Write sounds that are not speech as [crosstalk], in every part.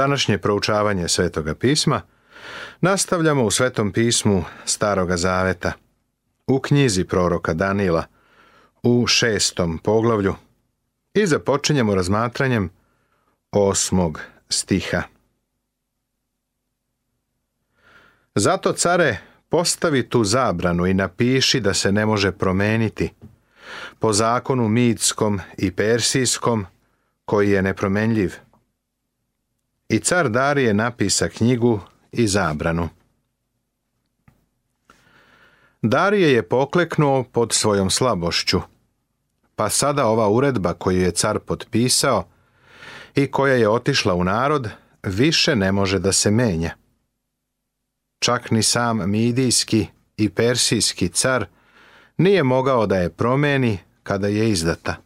današnje proučavanje Svetoga pisma nastavljamo u Svetom pismu Staroga Zaveta, u knjizi proroka Danila, u šestom poglavlju i započinjemo razmatranjem osmog stiha. Zato, care, postavi tu zabranu i napiši da se ne može promeniti. Po zakonu midskom i persijskom, koji je nepromenljiv – i car Darije napisa knjigu i zabranu. Darije je pokleknuo pod svojom slabošću, pa sada ova uredba koju je car potpisao i koja je otišla u narod, više ne može da se menja. Čak ni sam midijski i persijski car nije mogao da je promeni kada je izdata.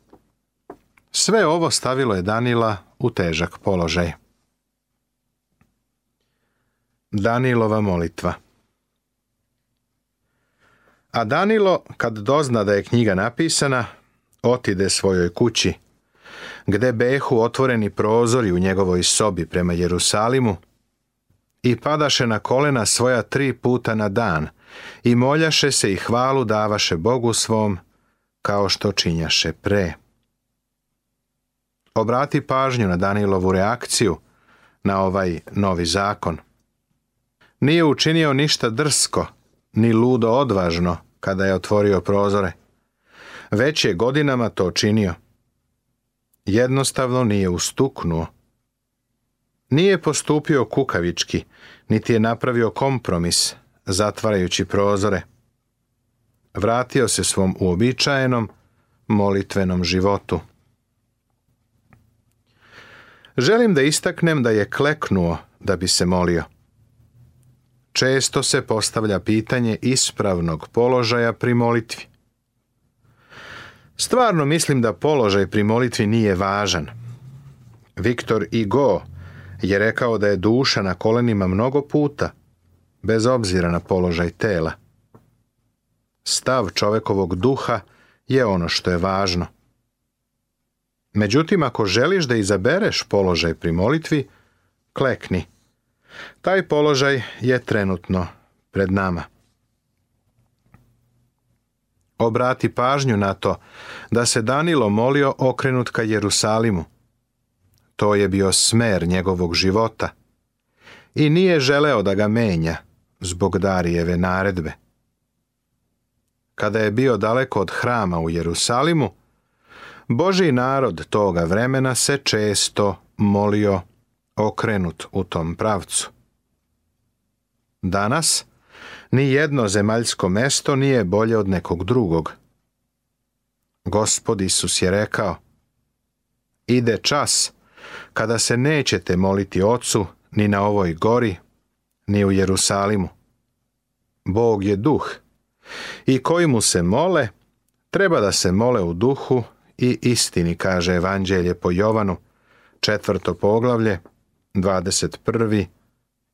Sve ovo stavilo je Danila u težak položaj. Danilova molitva A Danilo, kad dozna da je knjiga napisana, otide svojoj kući, gde behu otvoreni prozori u njegovoj sobi prema Jerusalimu, i padaše na kolena svoja tri puta na dan, i moljaše se i hvalu davaše Bogu svom, kao što činjaše pre. Obrati pažnju na Danilovu reakciju na ovaj novi zakon – nije učinio ništa drsko, ni ludo odvažno, kada je otvorio prozore. Već je godinama to činio. Jednostavno nije ustuknuo. Nije postupio kukavički, niti je napravio kompromis, zatvarajući prozore. Vratio se svom uobičajenom, molitvenom životu. Želim da istaknem da je kleknuo da bi se molio često se postavlja pitanje ispravnog položaja pri molitvi. Stvarno mislim da položaj pri molitvi nije važan. Viktor Igo je rekao da je duša na kolenima mnogo puta, bez obzira na položaj tela. Stav čovekovog duha je ono što je važno. Međutim, ako želiš da izabereš položaj pri molitvi, klekni – taj položaj je trenutno pred nama. Obrati pažnju na to da se Danilo molio okrenut ka Jerusalimu. To je bio smer njegovog života i nije želeo da ga menja zbog Darijeve naredbe. Kada je bio daleko od hrama u Jerusalimu, Boži narod toga vremena se često molio okrenut u tom pravcu. Danas ni jedno zemaljsko mesto nije bolje od nekog drugog. Gospod Isus je rekao, ide čas kada se nećete moliti ocu ni na ovoj gori, ni u Jerusalimu. Bog je duh i koji mu se mole, treba da se mole u duhu i istini, kaže Evanđelje po Jovanu, četvrto poglavlje, 21.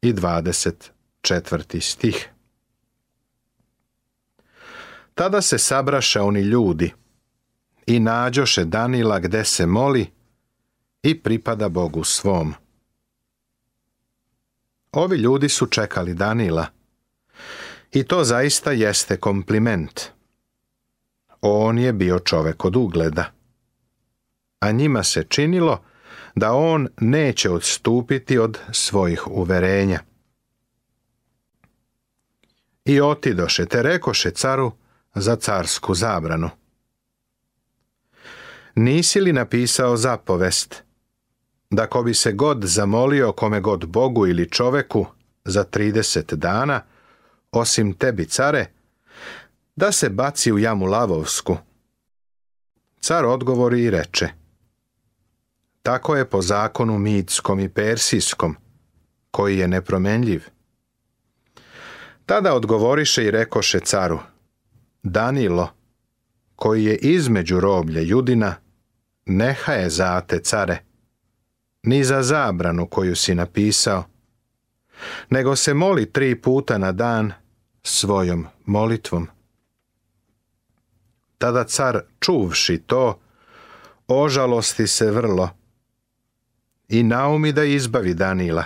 i 24. stih. Tada se sabraše oni ljudi i nađoše Danila gde se moli i pripada Bogu svom. Ovi ljudi su čekali Danila i to zaista jeste kompliment. On je bio čovek od ugleda, a njima se činilo da on neće odstupiti od svojih uverenja. I otidoše te rekoše caru za carsku zabranu. Nisi li napisao zapovest da ko bi se god zamolio kome god Bogu ili čoveku za 30 dana, osim tebi care, da se baci u jamu lavovsku? Car odgovori i reče – tako je po zakonu mitskom i persijskom, koji je nepromenljiv. Tada odgovoriše i rekoše caru, Danilo, koji je između roblje judina, neha je zate care, ni za zabranu koju si napisao, nego se moli tri puta na dan svojom molitvom. Tada car, čuvši to, ožalosti se vrlo, i naumi da izbavi Danila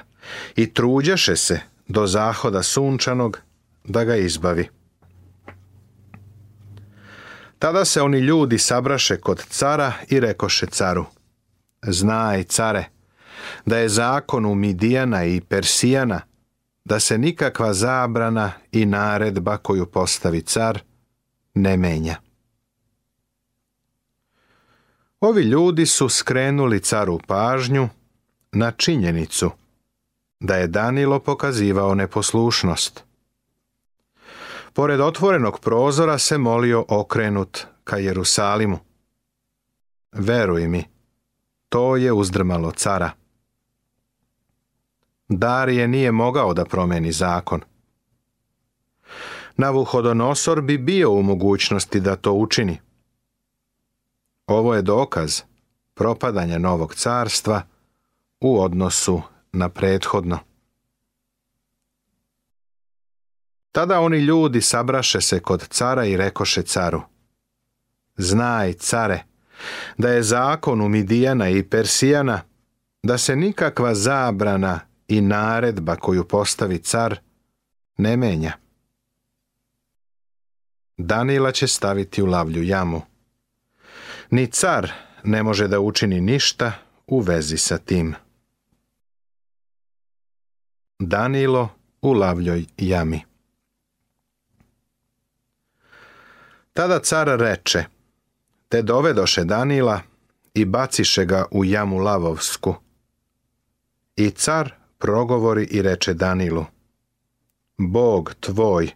i truđaše se do zahoda sunčanog da ga izbavi. Tada se oni ljudi sabraše kod cara i rekoše caru. Znaj, care, da je zakon u Midijana i Persijana, da se nikakva zabrana i naredba koju postavi car ne menja. Ovi ljudi su skrenuli caru pažnju na činjenicu da je Danilo pokazivao neposlušnost. Pored otvorenog prozora se molio okrenut ka Jerusalimu. Veruj mi, to je uzdrmalo cara. je nije mogao da promeni zakon. Navuhodonosor bi bio u mogućnosti da to učini. Ovo je dokaz propadanja novog carstva – u odnosu na prethodno. Tada oni ljudi sabraše se kod cara i rekoše caru. Znaj, care, da je zakon u Midijana i Persijana, da se nikakva zabrana i naredba koju postavi car ne menja. Danila će staviti u lavlju jamu. Ni car ne može da učini ništa u vezi sa tim. Danilo u lavljoj jami. Tada car reče, te dovedoše Danila i baciše ga u jamu lavovsku. I car progovori i reče Danilu, Bog tvoj,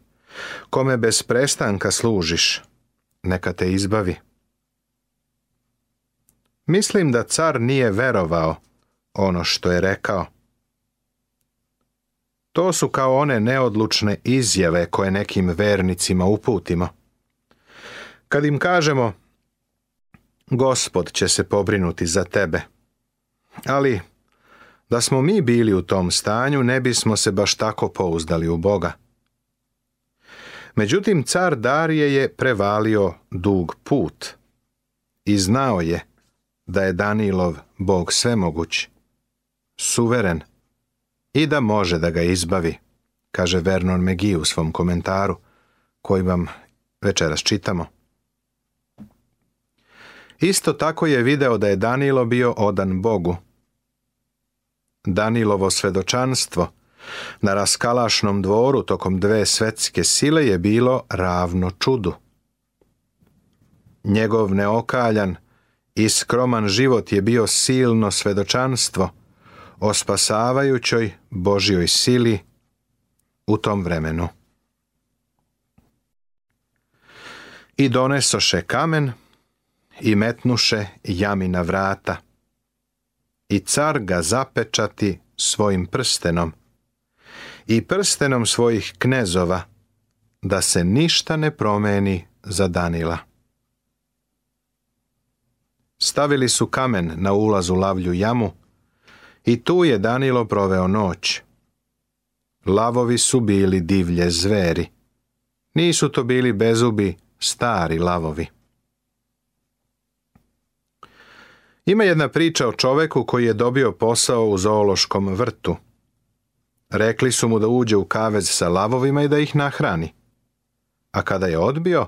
kome bez prestanka služiš, neka te izbavi. Mislim da car nije verovao ono što je rekao. To su kao one neodlučne izjave koje nekim vernicima uputimo. Kad im kažemo, gospod će se pobrinuti za tebe. Ali, da smo mi bili u tom stanju, ne bismo se baš tako pouzdali u Boga. Međutim, car Darije je prevalio dug put i znao je da je Danilov Bog svemoguć, suveren, i da može da ga izbavi, kaže Vernon McGee u svom komentaru, koji vam večeras čitamo. Isto tako je video da je Danilo bio odan Bogu. Danilovo svedočanstvo na raskalašnom dvoru tokom dve svetske sile je bilo ravno čudu. Njegov neokaljan i skroman život je bio silno svedočanstvo – o spasavajućoj Božjoj sili u tom vremenu. I donesoše kamen i metnuše jami na vrata. I car ga zapečati svojim prstenom i prstenom svojih knezova, da se ništa ne promeni za Danila. Stavili su kamen na ulazu lavlju jamu, i tu je Danilo proveo noć. Lavovi su bili divlje zveri. Nisu to bili bezubi, stari lavovi. Ima jedna priča o čoveku koji je dobio posao u zoološkom vrtu. Rekli su mu da uđe u kavez sa lavovima i da ih nahrani. A kada je odbio,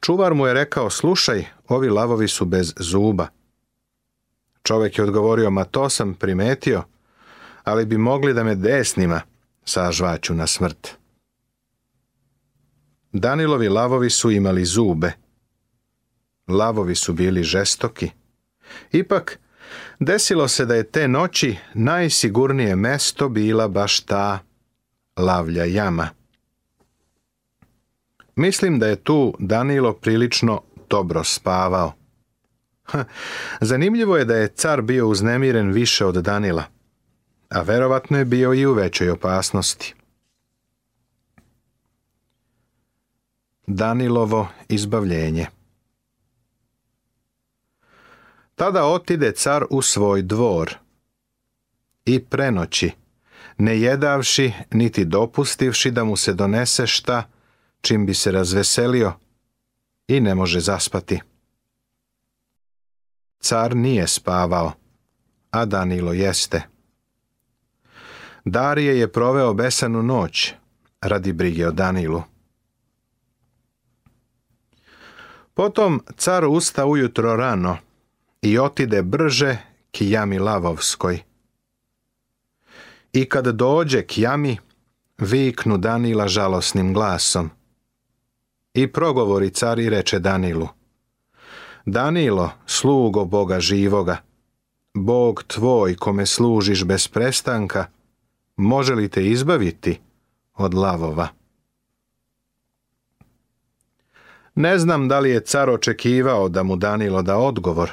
čuvar mu je rekao, slušaj, ovi lavovi su bez zuba. Čovjek je odgovorio, ma to sam primetio, ali bi mogli da me desnima sažvaću na smrt. Danilovi lavovi su imali zube. Lavovi su bili žestoki. Ipak, desilo se da je te noći najsigurnije mesto bila baš ta lavlja jama. Mislim da je tu Danilo prilično dobro spavao. [laughs] Zanimljivo je da je car bio uznemiren više od Danila, a verovatno je bio i u većoj opasnosti. Danilovo izbavljenje Tada otide car u svoj dvor i prenoći, ne jedavši niti dopustivši da mu se donese šta, čim bi se razveselio i ne može zaspati. Car nije spavao, a Danilo jeste. Darije je proveo besanu noć radi brige o Danilu. Potom car usta ujutro rano i otide brže k jami Lavovskoj. I kad dođe k jami, viknu Danila žalosnim glasom. I progovori car i reče Danilu. Danilo, slugo Boga živoga, Bog tvoj kome služiš bez prestanka, može li te izbaviti od lavova? Ne znam da li je car očekivao da mu Danilo da odgovor,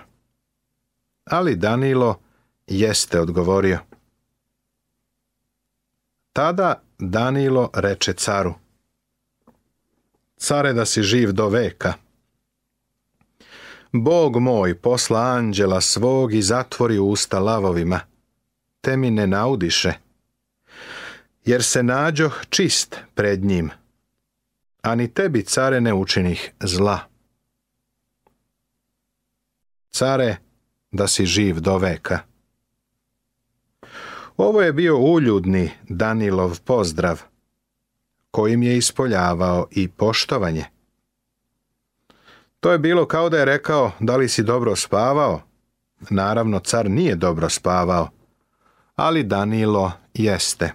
ali Danilo jeste odgovorio. Tada Danilo reče caru, care da si živ do veka, Bog moj posla anđela svog i zatvori usta lavovima, te mi ne naudiše, jer se nađoh čist pred njim, a ni tebi, care, ne učinih zla. Care, da si živ do veka. Ovo je bio uljudni Danilov pozdrav, kojim je ispoljavao i poštovanje. To je bilo kao da je rekao da li si dobro spavao. Naravno, car nije dobro spavao, ali Danilo jeste.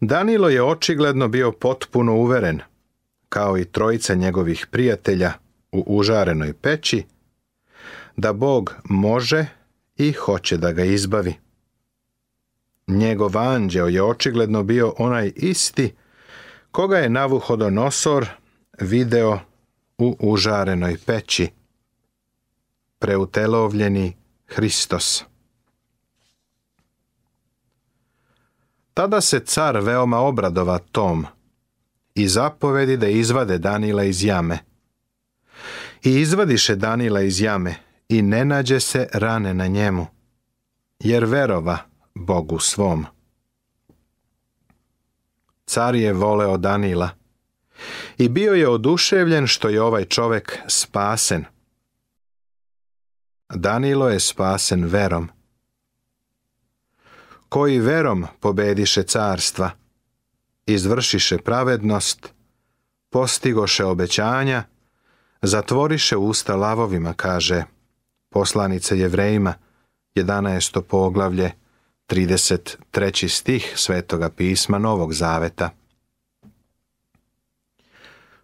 Danilo je očigledno bio potpuno uveren, kao i trojica njegovih prijatelja u užarenoj peći, da Bog može i hoće da ga izbavi. Njegov anđeo je očigledno bio onaj isti koga je Navuhodonosor video u užarenoj peći, preutelovljeni Hristos. Tada se car veoma obradova tom i zapovedi da izvade Danila iz jame. I izvadiše Danila iz jame i ne nađe se rane na njemu, jer verova Bogu svom. Car je voleo Danila. I bio je oduševljen što je ovaj čovek spasen. Danilo je spasen verom. Koji verom pobediše carstva, izvršiše pravednost, postigoše obećanja, zatvoriše usta lavovima, kaže poslanica Jevrejima, 11. poglavlje, 33. stih Svetoga pisma Novog Zaveta.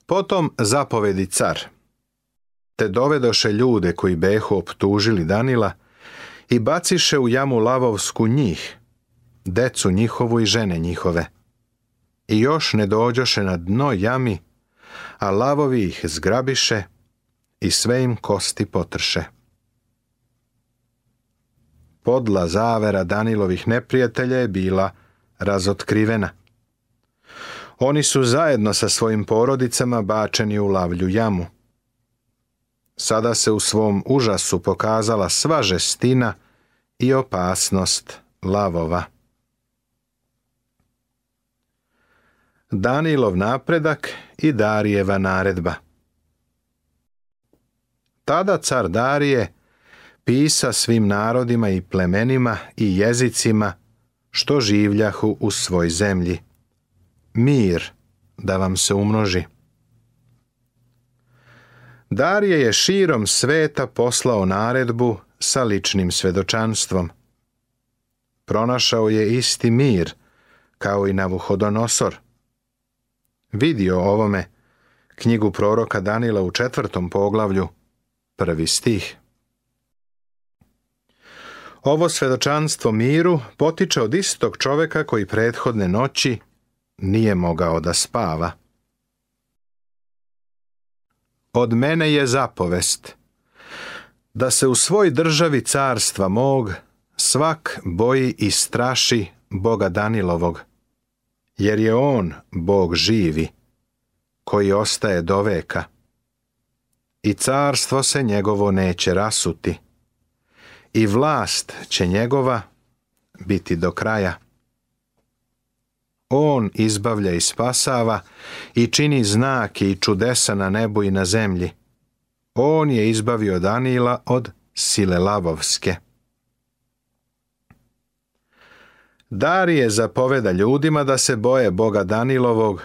Potom zapovedi car, te dovedoše ljude koji behu optužili Danila i baciše u jamu lavovsku njih, decu njihovu i žene njihove. I još ne dođoše na dno jami, a lavovi ih zgrabiše i sve im kosti potrše podla zavera Danilovih neprijatelja je bila razotkrivena. Oni su zajedno sa svojim porodicama bačeni u lavlju jamu. Sada se u svom užasu pokazala sva žestina i opasnost lavova. Danilov napredak i Darijeva naredba. Tada car Darije pisa svim narodima i plemenima i jezicima što življahu u svoj zemlji. Mir da vam se umnoži. Darije je širom sveta poslao naredbu sa ličnim svedočanstvom. Pronašao je isti mir, kao i Navuhodonosor. Vidio ovome knjigu proroka Danila u četvrtom poglavlju, prvi stih. Ovo svedočanstvo miru potiče od istog čoveka koji prethodne noći nije mogao da spava. Od mene je zapovest da se u svoj državi carstva mog svak boji i straši Boga Danilovog, jer je on Bog živi, koji ostaje do veka. I carstvo se njegovo neće rasuti i vlast će njegova biti do kraja. On izbavlja i spasava i čini znake i čudesa na nebu i na zemlji. On je izbavio Danila od sile lavovske. Darije zapoveda ljudima da se boje Boga Danilovog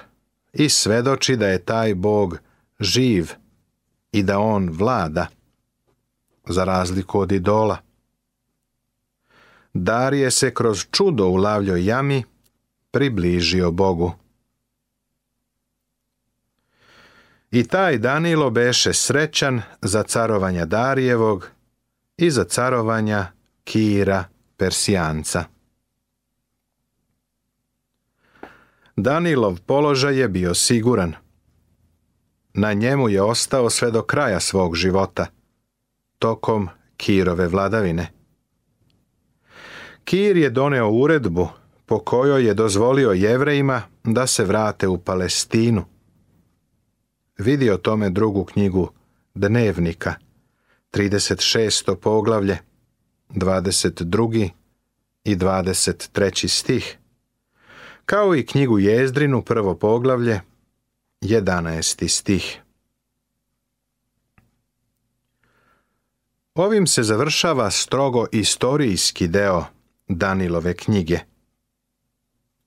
i svedoči da je taj Bog živ i da on vlada, za razliku od idola. Darije se kroz čudo u lavljoj jami približio Bogu. I taj Danilo beše srećan za carovanja Darijevog i za carovanja Kira Persijanca. Danilov položaj je bio siguran. Na njemu je ostao sve do kraja svog života, tokom Kirove vladavine. Kir je doneo uredbu po kojoj je dozvolio jevrejima da se vrate u Palestinu. Vidio tome drugu knjigu Dnevnika, 36. poglavlje, 22. i 23. stih, kao i knjigu Jezdrinu, prvo poglavlje, 11. stih. Ovim se završava strogo istorijski deo Danilove knjige.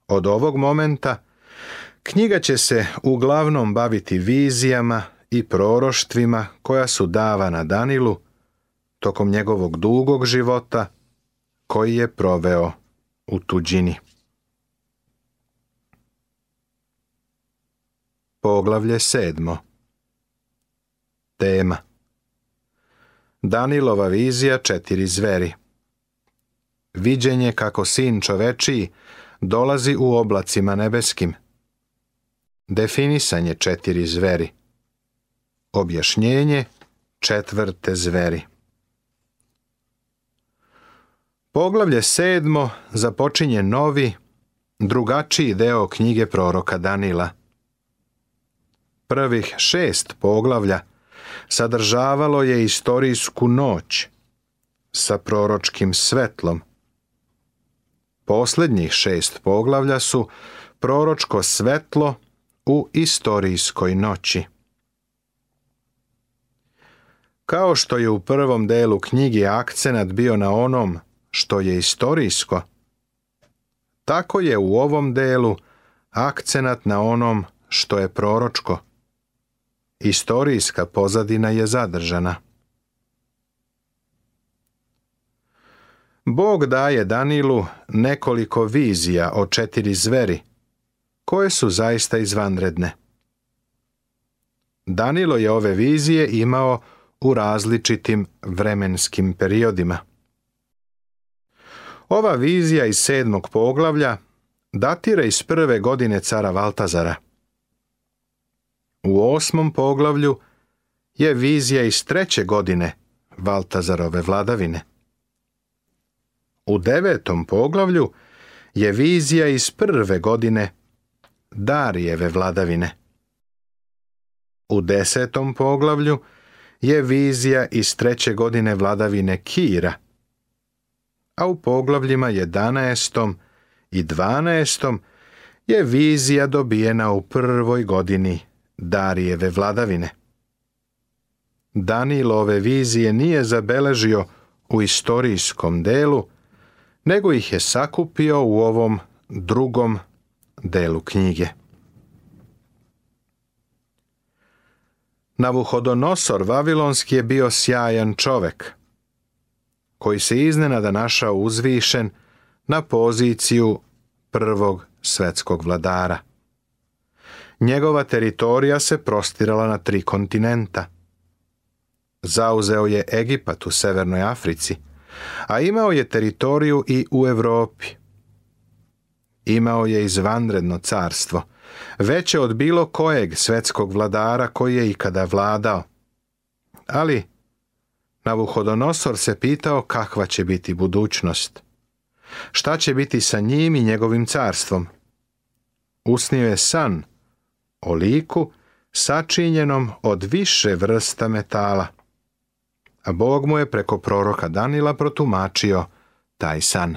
Od ovog momenta knjiga će se uglavnom baviti vizijama i proroštvima koja su davana Danilu tokom njegovog dugog života koji je proveo u tuđini. Poglavlje sedmo Tema Danilova vizija četiri zveri viđenje kako sin čovečiji dolazi u oblacima nebeskim. Definisanje četiri zveri. Objašnjenje četvrte zveri. Poglavlje sedmo započinje novi, drugačiji deo knjige proroka Danila. Prvih šest poglavlja sadržavalo je istorijsku noć sa proročkim svetlom, Posljednjih šest poglavlja su proročko svetlo u istorijskoj noći. Kao što je u prvom delu knjige akcenat bio na onom što je istorijsko, tako je u ovom delu akcenat na onom što je proročko. Istorijska pozadina je zadržana. Bog daje Danilu nekoliko vizija o četiri zveri, koje su zaista izvanredne. Danilo je ove vizije imao u različitim vremenskim periodima. Ova vizija iz sedmog poglavlja datira iz prve godine cara Valtazara. U osmom poglavlju je vizija iz treće godine Valtazarove vladavine. U devetom poglavlju je vizija iz prve godine Darijeve vladavine. U desetom poglavlju je vizija iz treće godine vladavine Kira, a u poglavljima 11. i 12. je vizija dobijena u prvoj godini Darijeve vladavine. ove vizije nije zabeležio u istorijskom delu, nego ih je sakupio u ovom drugom delu knjige. Navuhodonosor Vavilonski je bio sjajan čovek, koji se iznenada našao uzvišen na poziciju prvog svetskog vladara. Njegova teritorija se prostirala na tri kontinenta. Zauzeo je Egipat u Severnoj Africi – a imao je teritoriju i u Europi. Imao je izvanredno carstvo, veće od bilo kojeg svetskog vladara koji je ikada vladao. Ali Navuhodonosor se pitao kakva će biti budućnost. Šta će biti sa njim i njegovim carstvom? Usnio je san o liku sačinjenom od više vrsta metala a Bog mu je preko proroka Danila protumačio taj san.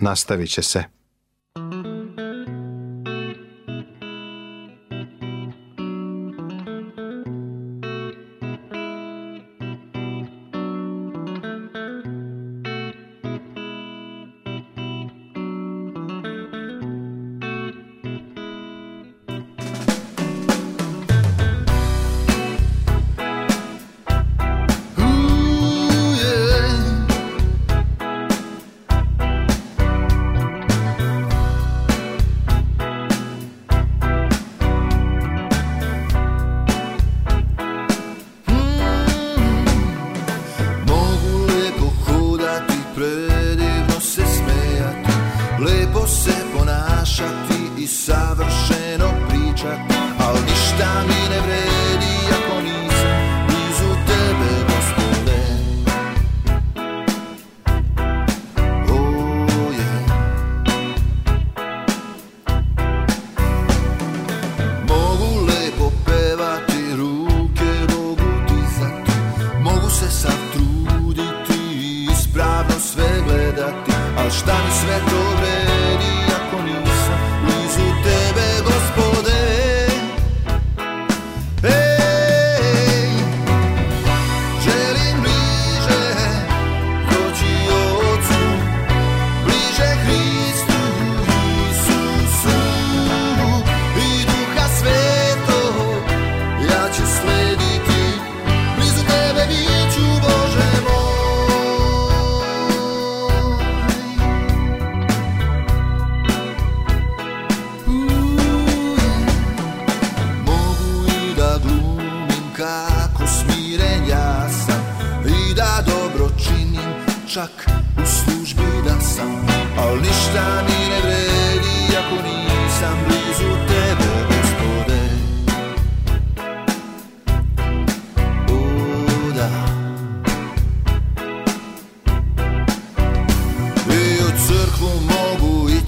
Nastavit će se.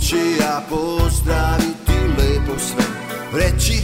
će ja pozdraviti lepo sve Reći